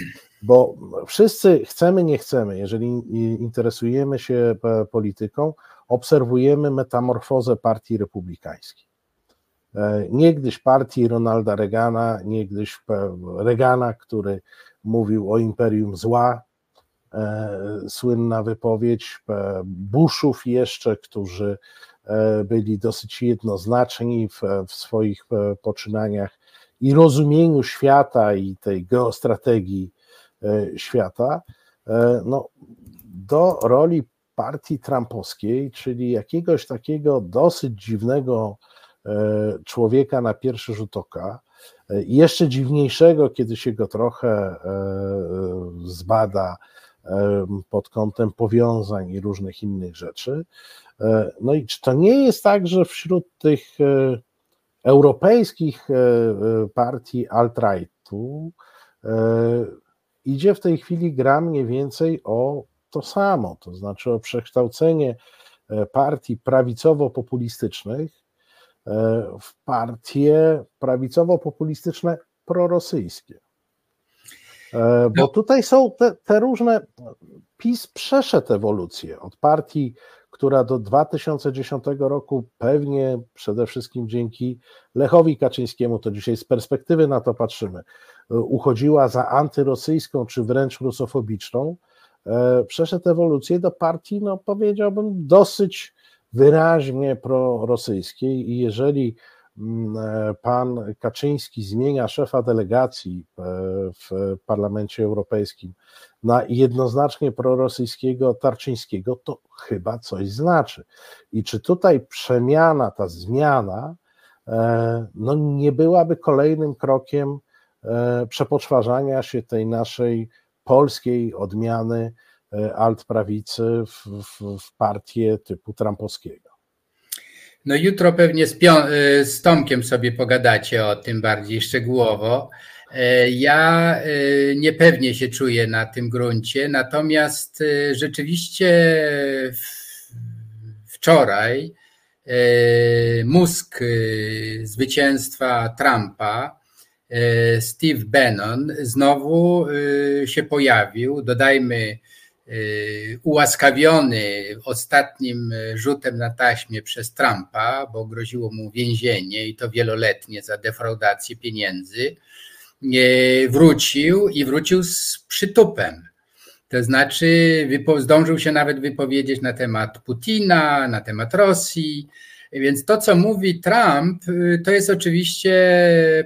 Bo wszyscy chcemy, nie chcemy, jeżeli interesujemy się polityką, obserwujemy metamorfozę partii republikańskiej. E, niegdyś partii Ronalda Reagana, niegdyś Reagana, który mówił o imperium zła, E, słynna wypowiedź e, Bushów jeszcze, którzy byli dosyć jednoznaczni w, w swoich poczynaniach i rozumieniu świata i tej geostrategii świata, no, do roli partii trumpowskiej, czyli jakiegoś takiego dosyć dziwnego człowieka na pierwszy rzut oka, jeszcze dziwniejszego, kiedy się go trochę zbada, pod kątem powiązań i różnych innych rzeczy. E, no i czy to nie jest tak, że wśród tych e, europejskich e, partii alt-rightu idzie w tej chwili gra mniej więcej o to samo, to znaczy o przekształcenie partii prawicowo-populistycznych w partie prawicowo-populistyczne prorosyjskie. E, bo no. tutaj są te, te, różne. PiS przeszedł ewolucję od partii, która do 2010 roku pewnie przede wszystkim dzięki Lechowi Kaczyńskiemu, to dzisiaj z perspektywy na to patrzymy, e, uchodziła za antyrosyjską czy wręcz rusofobiczną, e, przeszedł ewolucję do partii, no powiedziałbym, dosyć wyraźnie prorosyjskiej i jeżeli Mm, e, pan Kaczyński zmienia szefa delegacji e, w Parlamencie Europejskim na jednoznacznie prorosyjskiego Tarczyńskiego, to chyba coś znaczy. I czy tutaj przemiana, ta zmiana, e, no nie byłaby kolejnym krokiem przepoczwarzania się tej naszej polskiej odmiany altprawicy w, w, w partię typu Trumpowskiego? No jutro pewnie z, y, z Tomkiem sobie pogadacie o tym bardziej szczegółowo. E, ja niepewnie się czuję na tym gruncie, natomiast rzeczywiście wczoraj mózg zwycięstwa Trumpa, Steve Bannon, znowu się pojawił. Dodajmy, Y, ułaskawiony ostatnim rzutem na taśmie przez Trumpa, bo groziło mu więzienie i to wieloletnie za defraudację pieniędzy, y, wrócił i wrócił z przytupem. To znaczy, zdążył się nawet wypowiedzieć na temat Putina, na temat Rosji. Więc to, co mówi Trump, y, to jest oczywiście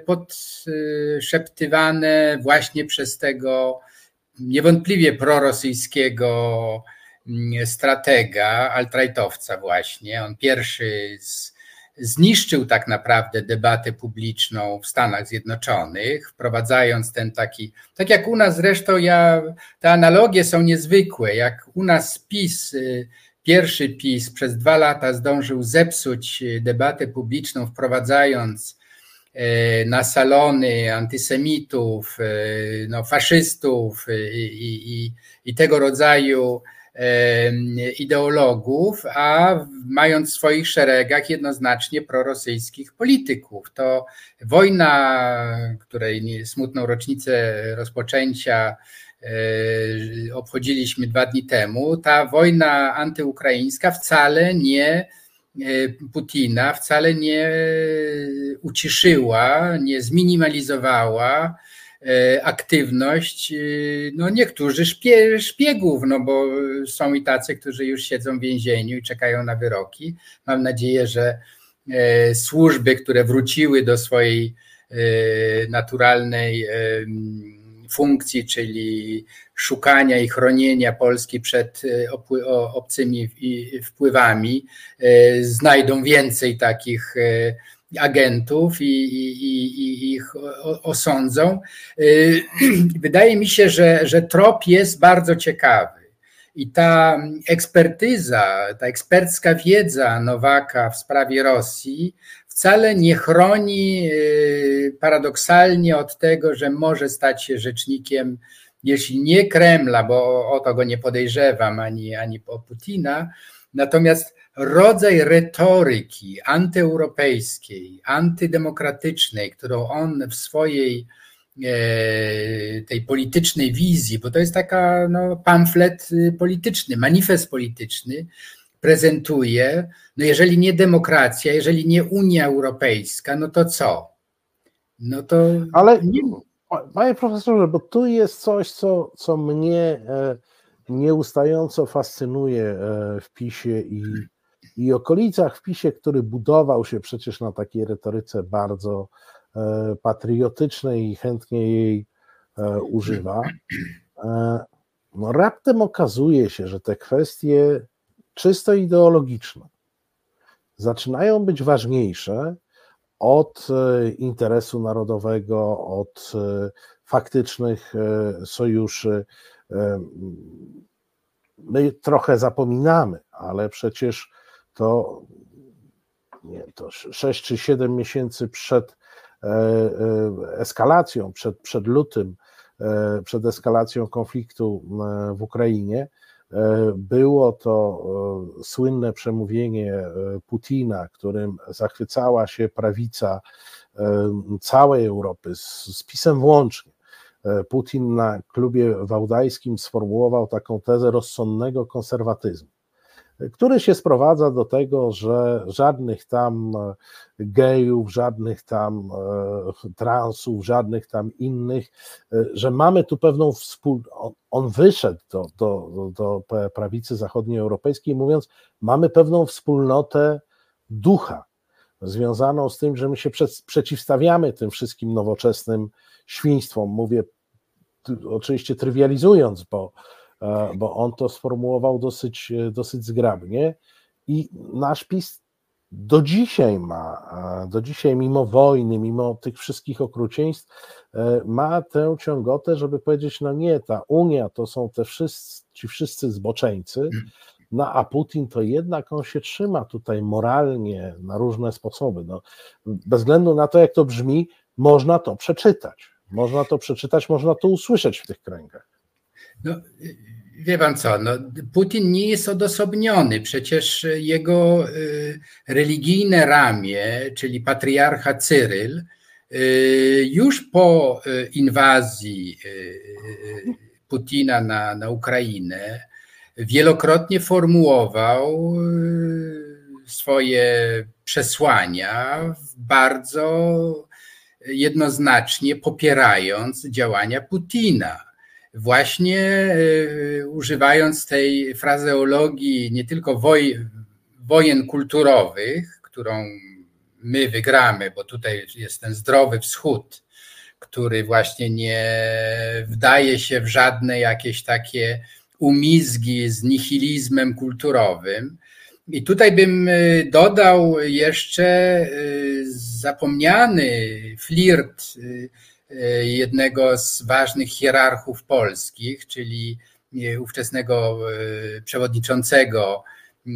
podszeptywane właśnie przez tego niewątpliwie prorosyjskiego mm, stratega, altrajtowca właśnie. On pierwszy z, zniszczył tak naprawdę debatę publiczną w Stanach Zjednoczonych, wprowadzając ten taki, tak jak u nas zresztą ja, te analogie są niezwykłe, jak u nas PiS, y, pierwszy PiS przez dwa lata zdążył zepsuć y, debatę publiczną, wprowadzając y, na salony antysemitów, no, faszystów i, i, i tego rodzaju ideologów, a mając w swoich szeregach jednoznacznie prorosyjskich polityków. To wojna, której smutną rocznicę rozpoczęcia e, obchodziliśmy dwa dni temu, ta wojna antyukraińska wcale nie e, Putina wcale nie uciszyła, nie zminimalizowała E, aktywność, e, no niektórzy szpie, szpiegów, no bo są i tacy, którzy już siedzą w więzieniu i czekają na wyroki. Mam nadzieję, że e, służby, które wróciły do swojej naturalnej funkcji, czyli szukania i chronienia Polski przed obcymi wpływami, znajdą więcej takich agentów i, i, i, ich osądzą. Y, wydaje mi się, że, że trop jest bardzo ciekawy. I ta ekspertyza, ta ekspercka wiedza Nowaka w sprawie Rosji wcale nie chroni y, paradoksalnie od tego, że może stać się rzecznikiem, jeśli nie Kremla, bo o to go nie podejrzewam, ani, ani o Putina, natomiast rodzaj retoryki antyeuropejskiej, antydemokratycznej, którą on w swojej e, tej politycznej wizji, bo to jest taka no, pamflet y, polityczny, manifest polityczny, prezentuje, no jeżeli nie demokracja, jeżeli nie Unia Europejska, no to co? No to. Ale nie... panie profesorze, bo tu jest coś, co, co mnie e, nieustająco fascynuje e, w PiSie i i okolicach w PiSie, który budował się przecież na takiej retoryce bardzo e, patriotycznej i chętnie jej używa, no raptem okazuje się, że te kwestie czysto ideologiczne zaczynają być ważniejsze od interesu narodowego, od faktycznych sojuszy. My trochę zapominamy, ale przecież to, nie, to 6 czy 7 miesięcy przed e, e, eskalacją, przed, przed lutym, e, przed eskalacją konfliktu w Ukrainie, było to słynne przemówienie Putina, którym zachwycała się prawica całej Europy, z, z pisem włącznie. Putin na klubie wałdajskim sformułował taką tezę rozsądnego konserwatyzmu który się sprowadza do tego, że żadnych tam e, gejów, żadnych tam e, transów, żadnych tam innych, e, że mamy tu pewną wspólnotę. On wyszedł do, do, do prawicy zachodnioeuropejskiej, mówiąc, mamy pewną wspólnotę ducha, związaną z tym, że my się przeciwstawiamy tym wszystkim nowoczesnym świństwom. Mówię oczywiście trywializując, bo bo on to sformułował dosyć, e, dosyć zgrabnie i nasz PiS do dzisiaj ma, do dzisiaj mimo wojny, mimo tych wszystkich okrucieństw, e, ma tę ciągotę, żeby powiedzieć, no nie, ta Unia to są te wszyscy, ci wszyscy zboczeńcy, no a Putin to jednak on się trzyma tutaj moralnie na różne sposoby. No, bez względu na to, jak to brzmi, można to przeczytać. Można to przeczytać, można to usłyszeć w tych kręgach. No, wie pan co, no, Putin nie jest odosobniony. Przecież jego y, religijne ramię, czyli patriarcha Cyryl, y, już po y, inwazji Putina na, na Ukrainę wielokrotnie formułował swoje przesłania bardzo jednoznacznie popierając działania Putina właśnie e, używając tej frazeologii nie tylko woj, wojen kulturowych, którą my wygramy, bo tutaj jest ten zdrowy wschód, który właśnie nie wdaje się w żadne jakieś takie umizgi z nihilizmem kulturowym. I tutaj bym y, dodał jeszcze y, zapomniany flirt jednego z ważnych hierarchów polskich, czyli ówczesnego przewodniczącego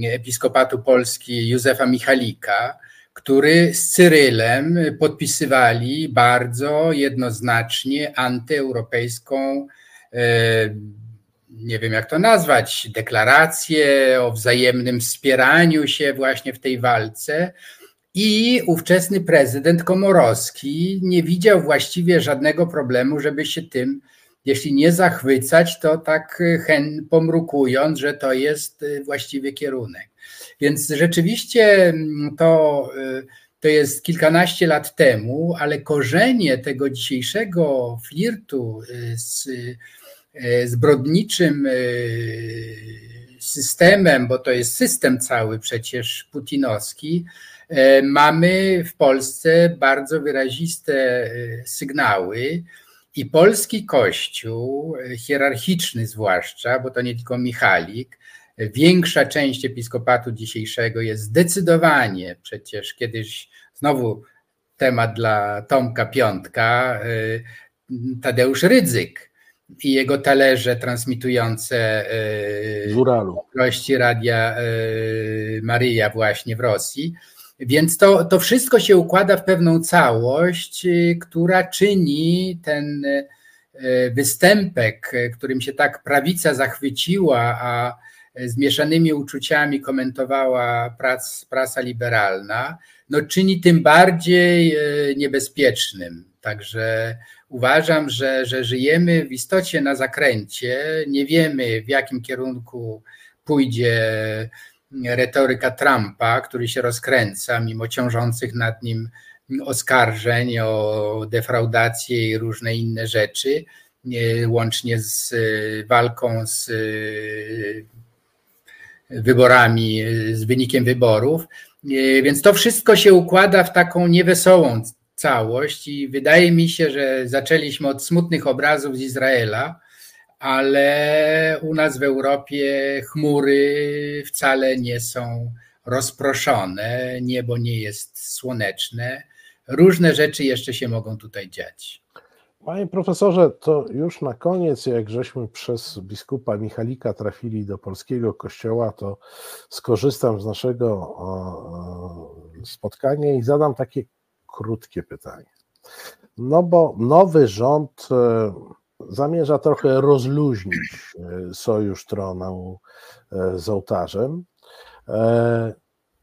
Episkopatu Polski Józefa Michalika, który z Cyrylem podpisywali bardzo jednoznacznie antyeuropejską nie wiem jak to nazwać, deklarację o wzajemnym wspieraniu się właśnie w tej walce. I ówczesny prezydent Komorowski nie widział właściwie żadnego problemu, żeby się tym, jeśli nie zachwycać, to tak hen pomrukując, że to jest właściwy kierunek. Więc rzeczywiście mm, to, y, to jest kilkanaście lat temu, ale korzenie tego dzisiejszego flirtu z E, zbrodniczym e, systemem, bo to jest system cały przecież putinowski, e, mamy w Polsce bardzo wyraziste sygnały. I polski kościół, hierarchiczny zwłaszcza, bo to nie tylko Michalik, większa część episkopatu dzisiejszego jest zdecydowanie, przecież kiedyś znowu temat dla Tomka Piątka, Tadeusz Rydzyk, i jego talerze transmitujące gości Radia e, Maryja właśnie w Rosji. Więc to, to wszystko się układa w pewną całość, e, która czyni ten e, występek, którym się tak prawica zachwyciła, a zmieszanymi uczuciami komentowała prac, prasa liberalna, no czyni tym bardziej niebezpiecznym. Także uważam, że, że żyjemy w istocie na zakręcie. Nie wiemy, w jakim kierunku pójdzie retoryka Trumpa, który się rozkręca, mimo ciążących nad nim oskarżeń o defraudację i różne inne rzeczy, łącznie z walką z wyborami, z wynikiem wyborów. Więc to wszystko się układa w taką niewesołą całość i wydaje mi się, że zaczęliśmy od smutnych obrazów z Izraela, ale u nas w Europie chmury wcale nie są rozproszone, niebo nie jest słoneczne. Różne rzeczy jeszcze się mogą tutaj dziać. Panie profesorze, to już na koniec, jak żeśmy przez biskupa Michalika trafili do polskiego kościoła, to skorzystam z naszego spotkania i zadam takie krótkie pytanie. No bo nowy rząd e, zamierza trochę rozluźnić e, sojusz tronu e, z ołtarzem.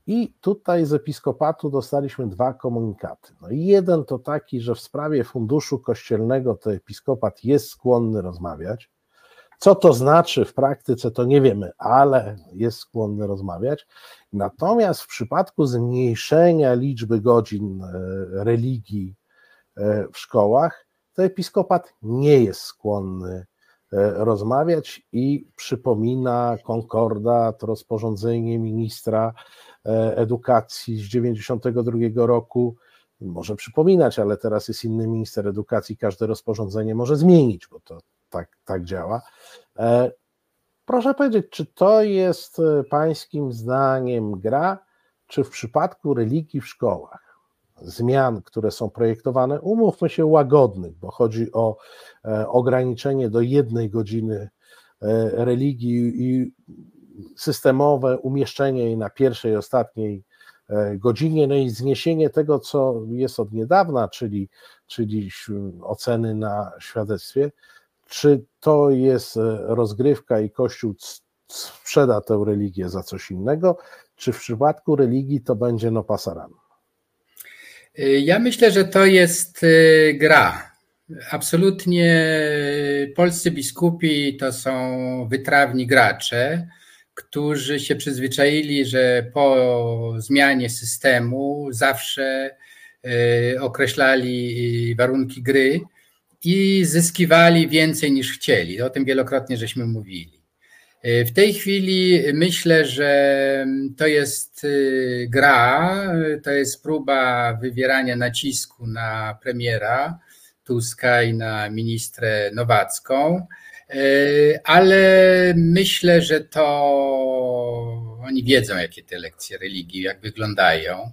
I tutaj z episkopatu dostaliśmy dwa komunikaty. No jeden to taki, że w sprawie funduszu kościelnego to episkopat jest skłonny rozmawiać. Co to znaczy w praktyce, to nie wiemy, ale jest skłonny rozmawiać. Natomiast w przypadku zmniejszenia liczby godzin e, religii e, w szkołach, to episkopat nie jest skłonny e, rozmawiać i przypomina konkordat, rozporządzenie ministra edukacji z 1992 roku. Może przypominać, ale teraz jest inny minister edukacji, każde rozporządzenie może zmienić, bo to tak, tak działa. Proszę powiedzieć, czy to jest e, Pańskim zdaniem gra, czy w przypadku religii w szkołach, zmian, które są projektowane, umówmy się łagodnych, bo chodzi o e, ograniczenie do jednej godziny e, religii i systemowe umieszczenie jej na pierwszej, ostatniej godzinie, no i zniesienie tego, co jest od niedawna, czyli, czyli oceny na świadectwie, czy to jest e, rozgrywka i Kościół sprzeda tę religię za coś innego, czy w przypadku religii to będzie no pasaran? Y, ja myślę, że to jest y, gra. Absolutnie polscy biskupi to są wytrawni gracze, którzy się przyzwyczaili, że po zmianie systemu zawsze y, określali warunki gry i zyskiwali więcej niż chcieli. O tym wielokrotnie żeśmy mówili. W tej chwili myślę, że to jest e, gra, to jest próba wywierania nacisku na premiera, Tuska i na ministrę Nowacką, ale myślę, że to oni wiedzą, jakie te lekcje religii, jak wyglądają,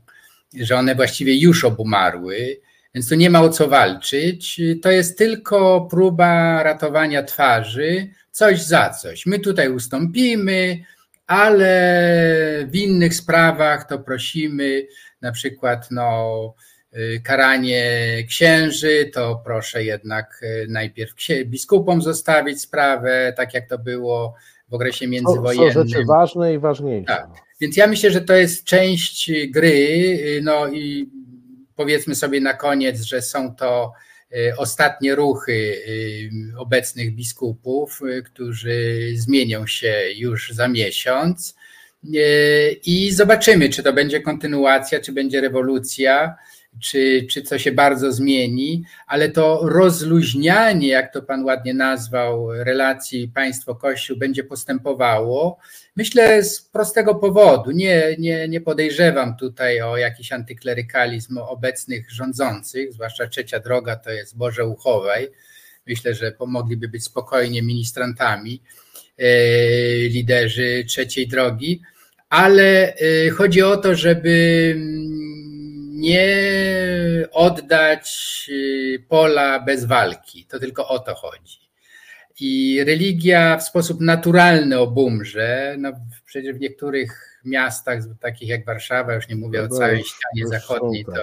że one właściwie już obumarły, więc tu nie ma o co walczyć. To jest tylko próba ratowania twarzy, coś za coś. My tutaj ustąpimy, ale w innych sprawach to prosimy, na przykład no, y, karanie księży, to proszę jednak y, najpierw biskupom zostawić sprawę, tak jak to było w okresie międzywojennym. To są rzeczy ważne i ważniejsze. Tak. Więc ja myślę, że to jest część gry, y, no i powiedzmy sobie na koniec, że są to ostatnie ruchy y, obecnych biskupów, y, którzy zmienią się już za miesiąc. I zobaczymy, czy to będzie kontynuacja, czy będzie rewolucja, czy, czy co się bardzo zmieni, ale to rozluźnianie, jak to Pan ładnie nazwał, relacji państwo-kościół będzie postępowało. Myślę z prostego powodu. Nie, nie, nie podejrzewam tutaj o jakiś antyklerykalizm obecnych rządzących, zwłaszcza trzecia droga to jest Boże Uchowaj. Myślę, że mogliby być spokojnie ministrantami e, liderzy trzeciej drogi, ale e, chodzi o to, żeby nie oddać y, pola bez walki. To tylko o to chodzi. I religia w sposób naturalny obumrze. No, przecież w niektórych miastach, takich jak Warszawa, już nie mówię o całej ścianie zachodniej, to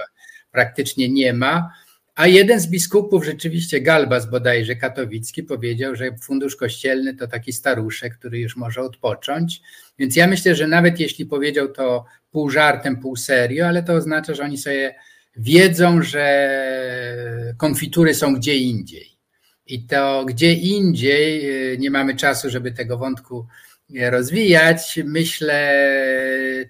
praktycznie nie ma. A jeden z biskupów, rzeczywiście Galbas bodajże katowicki, powiedział, że fundusz kościelny to taki staruszek, który już może odpocząć. Więc ja myślę, że nawet jeśli powiedział to pół żartem, pół serio, ale to oznacza, że oni sobie wiedzą, że konfitury są gdzie indziej. I to gdzie indziej, y, nie mamy czasu, żeby tego wątku y, rozwijać, myślę,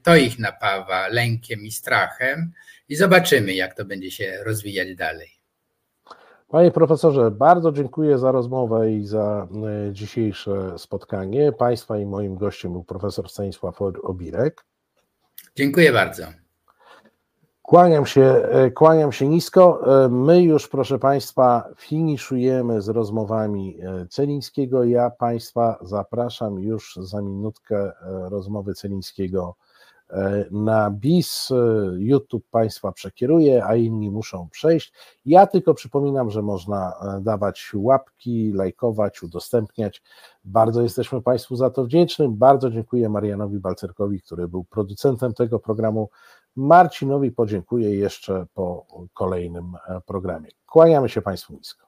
to ich napawa lękiem i strachem i zobaczymy, jak to będzie się rozwijać dalej. Panie profesorze, bardzo dziękuję za rozmowę i za y, dzisiejsze spotkanie. Państwa i moim gościem był profesor Stanisław Obirek. Dziękuję bardzo. Kłaniam się, e, kłaniam się nisko. E, my już, proszę Państwa, finiszujemy z rozmowami e, Celińskiego. Ja Państwa zapraszam już za minutkę rozmowy Celińskiego na BIS. YouTube Państwa przekieruje, a inni muszą przejść. Ja tylko przypominam, że można dawać łapki, lajkować, udostępniać. Bardzo jesteśmy Państwu za to wdzięczni. Bardzo dziękuję Marianowi Balcerkowi, który był producentem tego programu. Marcinowi podziękuję jeszcze po kolejnym programie. Kłaniamy się Państwu nisko.